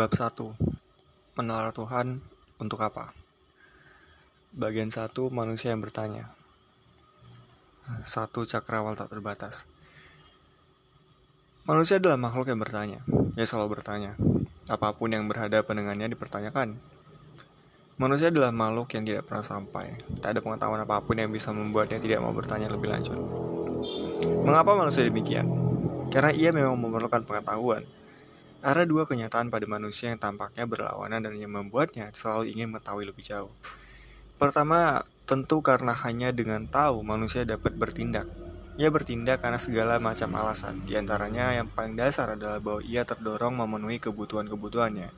Bab 1 Menalar Tuhan untuk apa? Bagian 1 Manusia yang bertanya. Satu cakrawal tak terbatas. Manusia adalah makhluk yang bertanya. Ia selalu bertanya. Apa pun yang berhadapan dengannya dipertanyakan. Manusia adalah makhluk yang tidak pernah sampai. Tak ada pengetahuan apa pun yang bisa membuatnya tidak mau bertanya lebih lanjut. Mengapa manusia demikian? Karena ia memang memerlukan pengetahuan ada dua kenyataan pada manusia yang tampaknya berlawanan dan yang membuatnya selalu ingin mengetahui lebih jauh. Pertama, tentu karena hanya dengan tahu manusia dapat bertindak. Ia bertindak karena segala macam alasan, di antaranya yang paling dasar adalah bahwa ia terdorong memenuhi kebutuhan-kebutuhannya.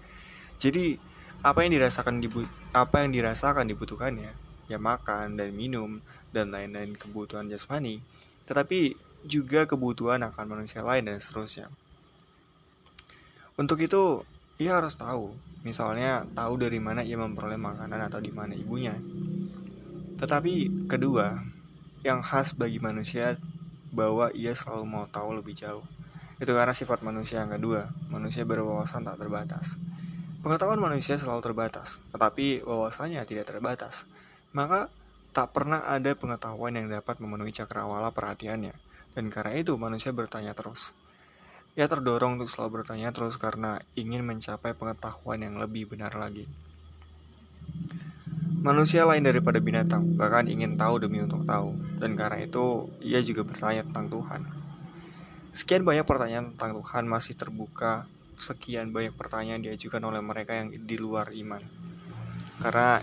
Jadi, apa yang dirasakan dibu apa yang dirasakan dibutuhkannya, ya makan dan minum dan lain-lain kebutuhan jasmani, tetapi juga kebutuhan akan manusia lain dan seterusnya. Untuk itu, ia harus tahu, misalnya tahu dari mana ia memperoleh makanan atau di mana ibunya. Tetapi kedua, yang khas bagi manusia bahwa ia selalu mau tahu lebih jauh. Itu karena sifat manusia yang kedua, manusia berwawasan tak terbatas. Pengetahuan manusia selalu terbatas, tetapi wawasannya tidak terbatas. Maka tak pernah ada pengetahuan yang dapat memenuhi cakrawala perhatiannya. Dan karena itu manusia bertanya terus, ia terdorong untuk selalu bertanya terus karena ingin mencapai pengetahuan yang lebih benar lagi. Manusia lain daripada binatang, bahkan ingin tahu demi untuk tahu, dan karena itu ia juga bertanya tentang Tuhan. Sekian banyak pertanyaan tentang Tuhan masih terbuka, sekian banyak pertanyaan diajukan oleh mereka yang di luar iman. Karena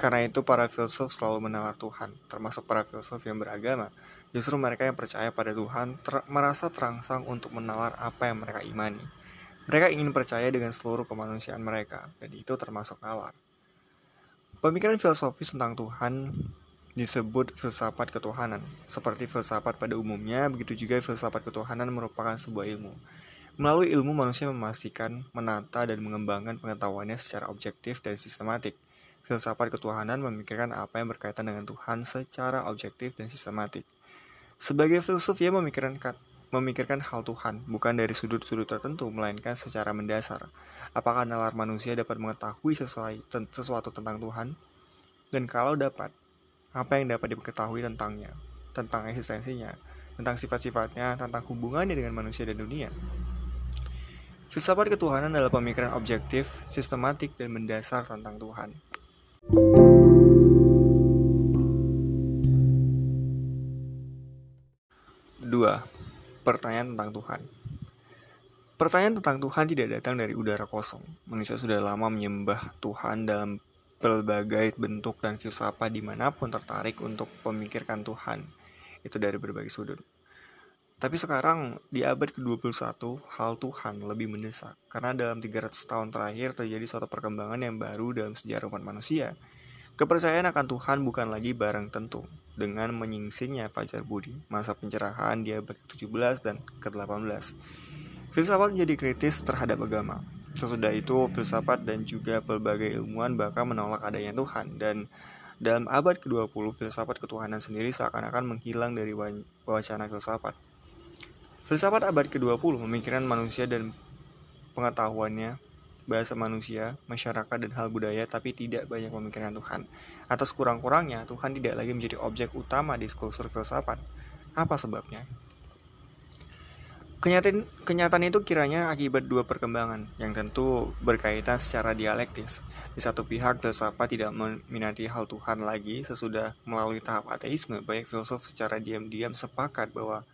karena itu para filsuf selalu menalar Tuhan, termasuk para filsuf yang beragama. Justru mereka yang percaya pada Tuhan ter merasa terangsang untuk menalar apa yang mereka imani. Mereka ingin percaya dengan seluruh kemanusiaan mereka, dan itu termasuk nalar. Pemikiran filosofis tentang Tuhan disebut filsafat ketuhanan. Seperti filsafat pada umumnya, begitu juga filsafat ketuhanan merupakan sebuah ilmu. Melalui ilmu manusia memastikan, menata, dan mengembangkan pengetahuannya secara objektif dan sistematik. Filsafat ketuhanan memikirkan apa yang berkaitan dengan Tuhan secara objektif dan sistematik. Sebagai filsuf, ia memikirkan memikirkan hal Tuhan bukan dari sudut-sudut tertentu, melainkan secara mendasar. Apakah nalar manusia dapat mengetahui sesuai, sesuatu tentang Tuhan? Dan kalau dapat, apa yang dapat diketahui tentangnya, tentang eksistensinya, tentang sifat-sifatnya, tentang hubungannya dengan manusia dan dunia? Filsafat ketuhanan adalah pemikiran objektif, sistematik, dan mendasar tentang Tuhan. 2. Pertanyaan tentang Tuhan Pertanyaan tentang Tuhan tidak datang dari udara kosong. Manusia sudah lama menyembah Tuhan dalam berbagai bentuk dan filsafat di mana pun tertarik untuk memikirkan Tuhan. Itu dari berbagai sudut. Tapi sekarang di abad ke-21, hal Tuhan lebih mendesak. Karena dalam 300 tahun terakhir terjadi suatu perkembangan yang baru dalam sejarah umat manusia. Kepercayaan akan Tuhan bukan lagi barang tentu. Dengan menyingsingnya Fajar Budi, masa pencerahan di abad ke-17 dan ke-18. Filsafat menjadi kritis terhadap agama. Sesudah itu, filsafat dan juga berbagai ilmuwan bahkan menolak adanya Tuhan. Dan dalam abad ke-20, filsafat ketuhanan sendiri seakan-akan menghilang dari wacana filsafat. Filsafat abad ke-20 memikirkan manusia dan pengetahuannya, bahasa manusia, masyarakat, dan hal budaya, tapi tidak banyak memikirkan Tuhan. Atas kurang-kurangnya, Tuhan tidak lagi menjadi objek utama diskursus filsafat. Apa sebabnya? Kenyataan, kenyataan itu kiranya akibat dua perkembangan yang tentu berkaitan secara dialektis. Di satu pihak, filsafat tidak meminati hal Tuhan lagi sesudah melalui tahap ateisme. Banyak filsuf secara diam-diam sepakat bahwa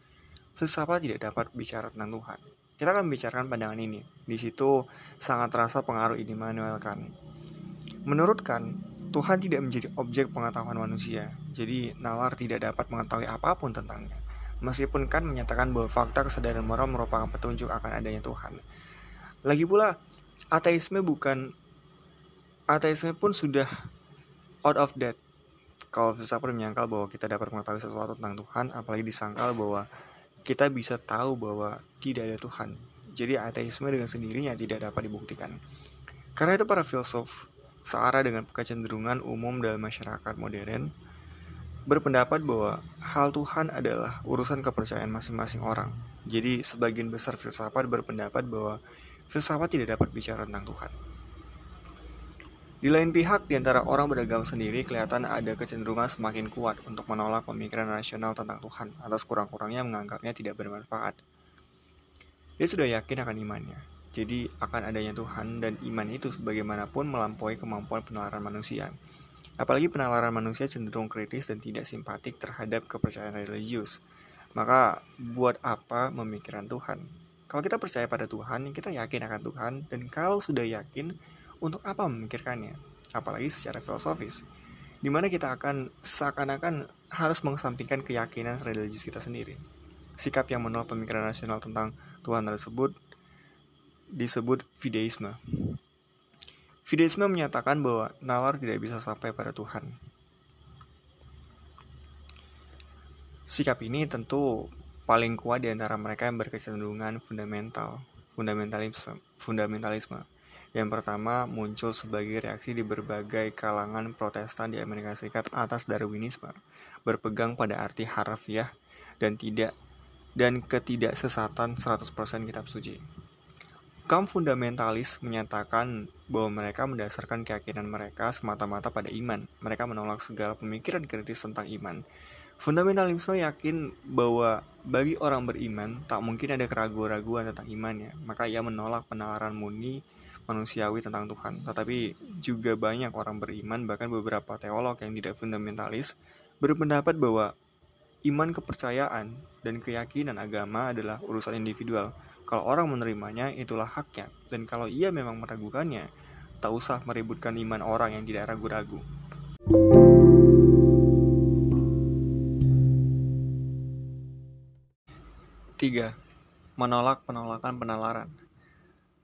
filsafat tidak dapat bicara tentang Tuhan. Kita akan membicarakan pandangan ini. Di situ sangat terasa pengaruh ini Immanuel Kant. Menurut Kant, Tuhan tidak menjadi objek pengetahuan manusia, jadi nalar tidak dapat mengetahui apa pun tentangnya. Meskipun Kant menyatakan bahwa fakta kesadaran moral merupakan petunjuk akan adanya Tuhan. Lagi pula, ateisme bukan ateisme pun sudah out of date. Kalau filsafat menyangkal bahwa kita dapat mengetahui sesuatu tentang Tuhan, apalagi disangkal bahwa kita bisa tahu bahwa tidak ada Tuhan. Jadi ateisme dengan sendirinya tidak dapat dibuktikan. Karena itu para filsuf searah dengan kecenderungan umum dalam masyarakat modern berpendapat bahwa hal Tuhan adalah urusan kepercayaan masing-masing orang. Jadi sebagian besar filsafat berpendapat bahwa filsafat tidak dapat bicara tentang Tuhan. Di lain pihak, di antara orang beragama sendiri kelihatan ada kecenderungan semakin kuat untuk menolak pemikiran rasional tentang Tuhan atas kurang-kurangnya menganggapnya tidak bermanfaat. Dia sudah yakin akan imannya, jadi akan adanya Tuhan dan iman itu sebagaimanapun melampaui kemampuan penalaran manusia. Apalagi penalaran manusia cenderung kritis dan tidak simpatik terhadap kepercayaan religius. Maka buat apa memikirkan Tuhan? Kalau kita percaya pada Tuhan, kita yakin akan Tuhan, dan kalau sudah yakin, untuk apa memikirkannya? Apalagi secara filosofis, di mana kita akan seakan-akan harus mengesampingkan keyakinan religius kita sendiri. Sikap yang menolak pemikiran rasional tentang Tuhan tersebut disebut fideisme. Fideisme menyatakan bahwa nalar tidak bisa sampai pada Tuhan, Sikap ini tentu paling kuat di antara mereka yang berkecenderungan fundamental, fundamentalisme, fundamentalisme. Yang pertama muncul sebagai reaksi di berbagai kalangan protestan di Amerika Serikat atas Darwinisme, berpegang pada arti harfiah dan tidak dan ketidaksesatan 100% kitab suci. Kaum fundamentalis menyatakan bahwa mereka mendasarkan keyakinan mereka semata-mata pada iman. Mereka menolak segala pemikiran kritis tentang iman Fundamentalisme yakin bahwa bagi orang beriman tak mungkin ada keraguan-raguan tentang imannya, maka ia menolak penalaran murni manusiawi tentang Tuhan. Tetapi juga banyak orang beriman, bahkan beberapa teolog yang tidak fundamentalis, berpendapat bahwa iman kepercayaan dan keyakinan agama adalah urusan individual. Kalau orang menerimanya, itulah haknya. Dan kalau ia memang meragukannya, tak usah meributkan iman orang yang tidak ragu-ragu. 3. Menolak penolakan penalaran.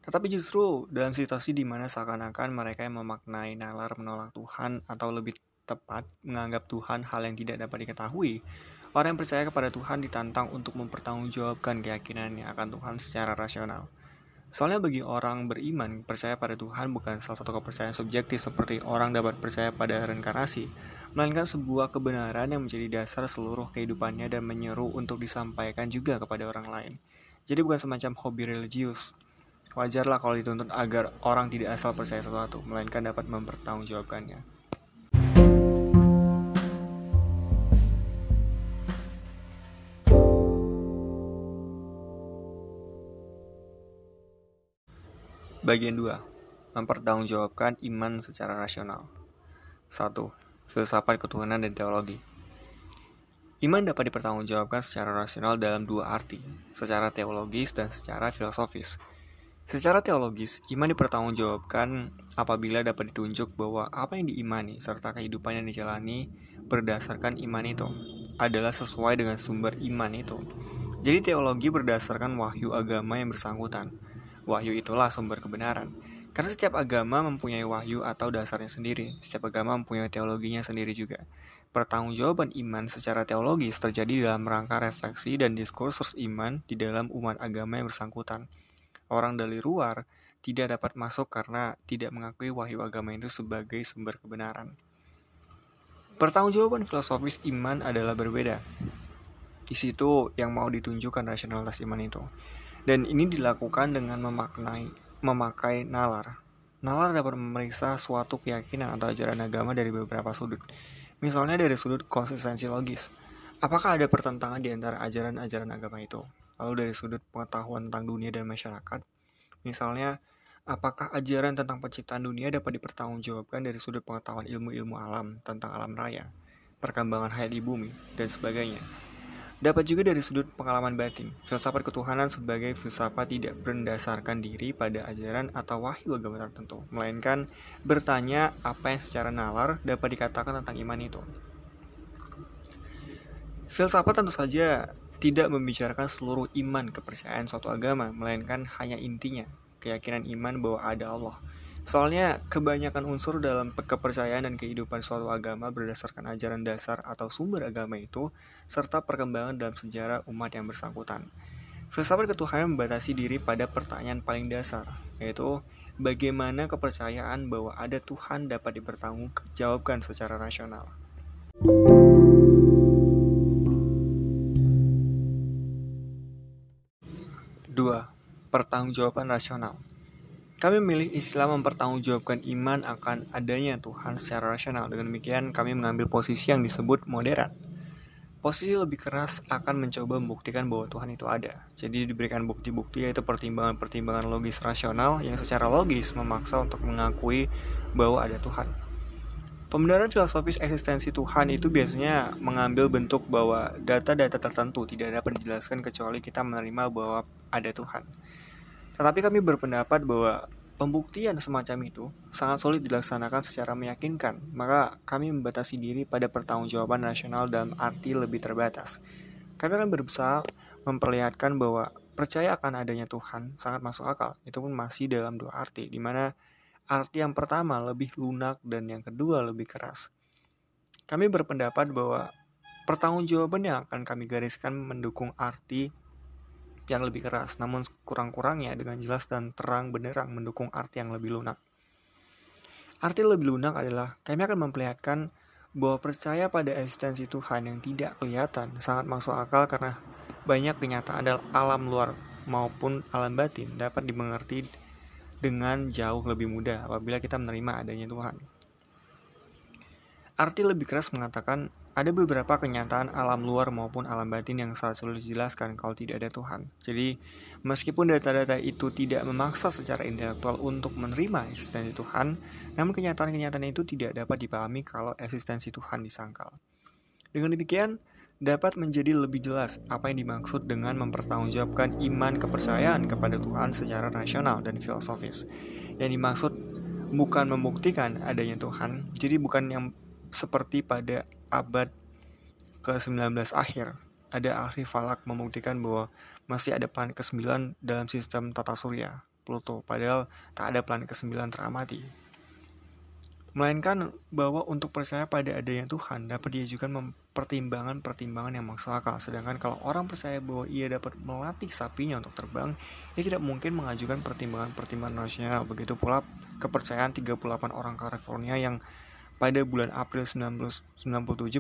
Tetapi justru dalam situasi di mana seakan-akan mereka yang memaknai nalar menolak Tuhan atau lebih tepat menganggap Tuhan hal yang tidak dapat diketahui, orang yang percaya kepada Tuhan ditantang untuk mempertanggungjawabkan keyakinannya akan Tuhan secara rasional. Soalnya bagi orang beriman, percaya pada Tuhan bukan salah satu kepercayaan subjektif seperti orang dapat percaya pada reinkarnasi, melainkan sebuah kebenaran yang menjadi dasar seluruh kehidupannya dan menyeru untuk disampaikan juga kepada orang lain. Jadi bukan semacam hobi religius. Wajarlah kalau dituntut agar orang tidak asal percaya sesuatu, melainkan dapat mempertanggungjawabkannya. Bagian 2. Mempertanggungjawabkan iman secara rasional. 1. Filsafat ketuhanan dan teologi. Iman dapat dipertanggungjawabkan secara rasional dalam dua arti, secara teologis dan secara filosofis. Secara teologis, iman dipertanggungjawabkan apabila dapat ditunjuk bahwa apa yang diimani serta kehidupan yang dijalani berdasarkan iman itu adalah sesuai dengan sumber iman itu. Jadi teologi berdasarkan wahyu agama yang bersangkutan Wahyu itulah sumber kebenaran. Karena setiap agama mempunyai wahyu atau dasarnya sendiri. Setiap agama mempunyai teologinya sendiri juga. Pertanggungjawaban iman secara teologis terjadi dalam rangka refleksi dan diskursus iman di dalam umat agama yang bersangkutan. Orang dari luar tidak dapat masuk karena tidak mengakui wahyu agama itu sebagai sumber kebenaran. Pertanggungjawaban filosofis iman adalah berbeda. Di situ yang mau ditunjukkan rasionalitas iman itu. Dan ini dilakukan dengan memaknai, memakai nalar. Nalar dapat memeriksa suatu keyakinan atau ajaran agama dari beberapa sudut. Misalnya dari sudut konsistensi logis. Apakah ada pertentangan di antara ajaran-ajaran agama itu? Lalu dari sudut pengetahuan tentang dunia dan masyarakat. Misalnya, apakah ajaran tentang penciptaan dunia dapat dipertanggungjawabkan dari sudut pengetahuan ilmu-ilmu alam tentang alam raya, perkembangan hayat di bumi, dan sebagainya. Dapat juga dari sudut pengalaman batin, filsafat ketuhanan sebagai filsafat tidak berdasarkan diri pada ajaran atau wahyu agama tertentu, melainkan bertanya apa yang secara nalar dapat dikatakan tentang iman itu. Filsafat tentu saja tidak membicarakan seluruh iman kepercayaan suatu agama, melainkan hanya intinya, keyakinan iman bahwa ada Allah, Soalnya kebanyakan unsur dalam kepercayaan dan kehidupan suatu agama berdasarkan ajaran dasar atau sumber agama itu serta perkembangan dalam sejarah umat yang bersangkutan. Filsafat ketuhanan membatasi diri pada pertanyaan paling dasar, yaitu bagaimana kepercayaan bahwa ada Tuhan dapat dipertanggungjawabkan secara rasional. Dua, pertanggungjawaban rasional. Kami memilih istilah mempertanggungjawabkan iman akan adanya Tuhan secara rasional. Dengan demikian, kami mengambil posisi yang disebut moderat. Posisi lebih keras akan mencoba membuktikan bahwa Tuhan itu ada. Jadi diberikan bukti-bukti yaitu pertimbangan-pertimbangan logis rasional yang secara logis memaksa untuk mengakui bahwa ada Tuhan. Pembenaran filosofis eksistensi Tuhan itu biasanya mengambil bentuk bahwa data-data tertentu tidak dapat dijelaskan kecuali kita menerima bahwa ada Tuhan. Tetapi kami berpendapat bahwa Pembuktian semacam itu sangat sulit dilaksanakan secara meyakinkan, maka kami membatasi diri pada pertanggungjawaban nasional dalam arti lebih terbatas. Kami akan berusaha memperlihatkan bahwa percaya akan adanya Tuhan sangat masuk akal, itu pun masih dalam dua arti, di mana arti yang pertama lebih lunak dan yang kedua lebih keras. Kami berpendapat bahwa pertanggungjawaban yang akan kami gariskan mendukung arti yang lebih keras, namun kurang-kurangnya dengan jelas dan terang benderang mendukung arti yang lebih lunak. Arti lebih lunak adalah kami akan memperlihatkan bahwa percaya pada eksistensi Tuhan yang tidak kelihatan sangat masuk akal karena banyak kenyataan dalam alam luar maupun alam batin dapat dimengerti dengan jauh lebih mudah apabila kita menerima adanya Tuhan. Arti lebih keras mengatakan ada beberapa kenyataan alam luar maupun alam batin yang sangat sulit dijelaskan kalau tidak ada Tuhan. Jadi, meskipun data-data itu tidak memaksa secara intelektual untuk menerima eksistensi Tuhan, namun kenyataan-kenyataan itu tidak dapat dipahami kalau eksistensi Tuhan disangkal. Dengan demikian, dapat menjadi lebih jelas apa yang dimaksud dengan mempertanggungjawabkan iman kepercayaan kepada Tuhan secara rasional dan filosofis. Yang dimaksud bukan membuktikan adanya Tuhan, jadi bukan yang seperti pada abad ke-19 akhir, ada ahli falak membuktikan bahwa masih ada planet ke-9 dalam sistem tata surya, Pluto, padahal tak ada planet ke-9 teramati. Melainkan bahwa untuk percaya pada adanya Tuhan dapat diajukan pertimbangan-pertimbangan yang masuk akal. Sedangkan kalau orang percaya bahwa ia dapat melatih sapinya untuk terbang, ia tidak mungkin mengajukan pertimbangan-pertimbangan rasional. Begitu pula kepercayaan 38 orang California yang pada bulan April 1997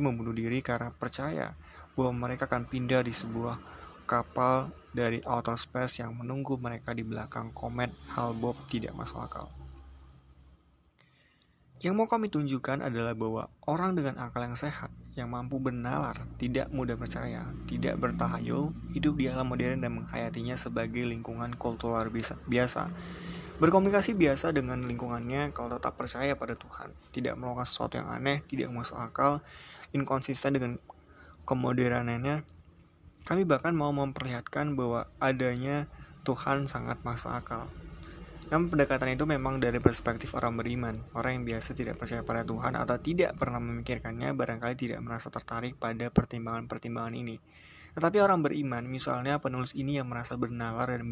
membunuh diri karena percaya bahwa mereka akan pindah di sebuah kapal dari outer space yang menunggu mereka di belakang komet Hal-Bopp tidak masuk akal. Yang mau kami tunjukkan adalah bahwa orang dengan akal yang sehat, yang mampu bernalar, tidak mudah percaya, tidak bertahayul, hidup di alam modern dan menghayatinya sebagai lingkungan kultural biasa, Berkomunikasi biasa dengan lingkungannya kalau tetap percaya pada Tuhan, tidak melakukan sesuatu yang aneh, tidak masuk akal, inkonsisten dengan kemoderanannya. Kami bahkan mau memperlihatkan bahwa adanya Tuhan sangat masuk akal. Namun pendekatan itu memang dari perspektif orang beriman. Orang yang biasa tidak percaya pada Tuhan atau tidak pernah memikirkannya barangkali tidak merasa tertarik pada pertimbangan-pertimbangan ini. Tetapi orang beriman, misalnya penulis ini yang merasa bernalar dan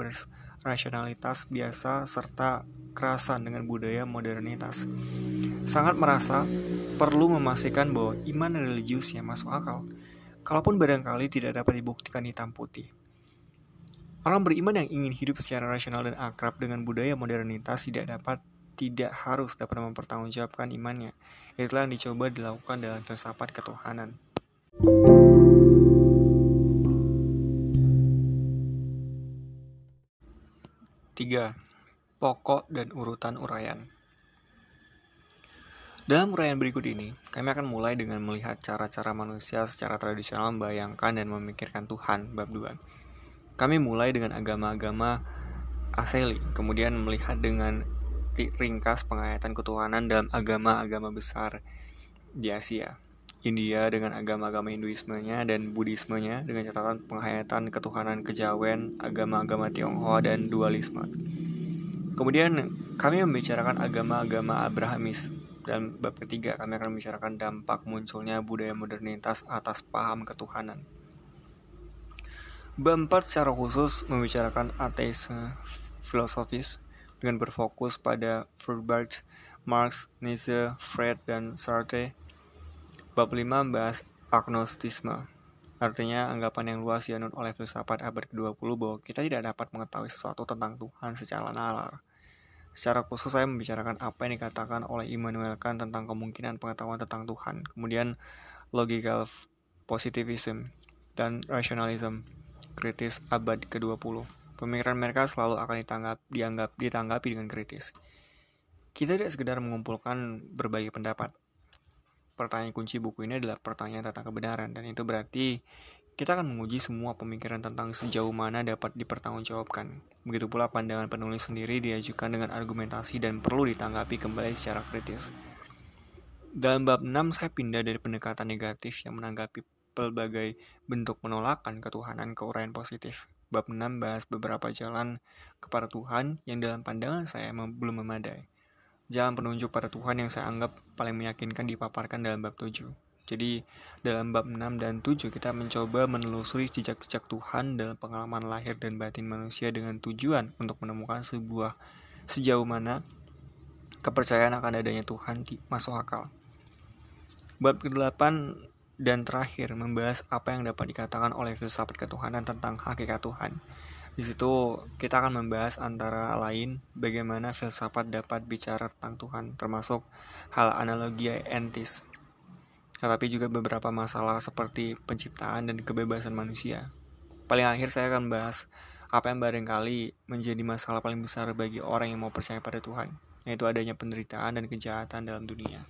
berasionalitas biasa serta kerasan dengan budaya modernitas, sangat merasa perlu memastikan bahwa iman religiusnya masuk akal, kalaupun barangkali tidak dapat dibuktikan hitam putih. Orang beriman yang ingin hidup secara rasional dan akrab dengan budaya modernitas tidak dapat tidak harus dapat mempertanggungjawabkan imannya. Itulah yang dicoba dilakukan dalam filsafat ketuhanan. 3. Pokok dan urutan uraian Dalam uraian berikut ini, kami akan mulai dengan melihat cara-cara manusia secara tradisional membayangkan dan memikirkan Tuhan, bab 2. Kami mulai dengan agama-agama aseli, kemudian melihat dengan ringkas penghayatan ketuhanan dalam agama-agama besar di Asia. India dengan agama-agama Hinduismenya dan Buddhismenya dengan catatan penghayatan ketuhanan kejawen, agama-agama Tionghoa dan dualisme. Kemudian kami membicarakan agama-agama Abrahamis dan bab ketiga kami akan membicarakan dampak munculnya budaya modernitas atas paham ketuhanan. Bab 4 secara khusus membicarakan ateisme filosofis dengan berfokus pada Froberg, Marx, Nietzsche, Freud, dan Sartre Bab 5 membahas agnostisme, artinya anggapan yang luas dianut oleh filsafat abad ke-20 bahwa kita tidak dapat mengetahui sesuatu tentang Tuhan secara nalar. Secara khusus saya membicarakan apa yang dikatakan oleh Immanuel Kant tentang kemungkinan pengetahuan tentang Tuhan, kemudian logical positivism dan rationalism kritis abad ke-20. Pemikiran mereka selalu akan ditanggap, dianggap, ditanggapi dengan kritis. Kita tidak sekedar mengumpulkan berbagai pendapat. Pertanyaan kunci buku ini adalah pertanyaan tentang kebenaran, dan itu berarti kita akan menguji semua pemikiran tentang sejauh mana dapat dipertanggungjawabkan. Begitu pula pandangan penulis sendiri diajukan dengan argumentasi dan perlu ditanggapi kembali secara kritis. Dalam bab 6 saya pindah dari pendekatan negatif yang menanggapi pelbagai bentuk penolakan ketuhanan ke uraian positif. Bab 6 bahas beberapa jalan kepada Tuhan yang dalam pandangan saya belum memadai. Jalan penunjuk pada Tuhan yang saya anggap paling meyakinkan dipaparkan dalam bab 7. Jadi dalam bab 6 dan 7 kita mencoba menelusuri jejak-jejak Tuhan dalam pengalaman lahir dan batin manusia dengan tujuan untuk menemukan sebuah sejauh mana kepercayaan akan adanya Tuhan masuk akal. Bab ke-8 dan terakhir membahas apa yang dapat dikatakan oleh filsafat ketuhanan tentang hakikat Tuhan. Di situ kita akan membahas antara lain bagaimana filsafat dapat bicara tentang Tuhan, termasuk hal analogi entis tetapi juga beberapa masalah seperti penciptaan dan kebebasan manusia. Paling akhir saya akan bahas apa yang barangkali menjadi masalah paling besar bagi orang yang mau percaya pada Tuhan, yaitu adanya penderitaan dan kejahatan dalam dunia.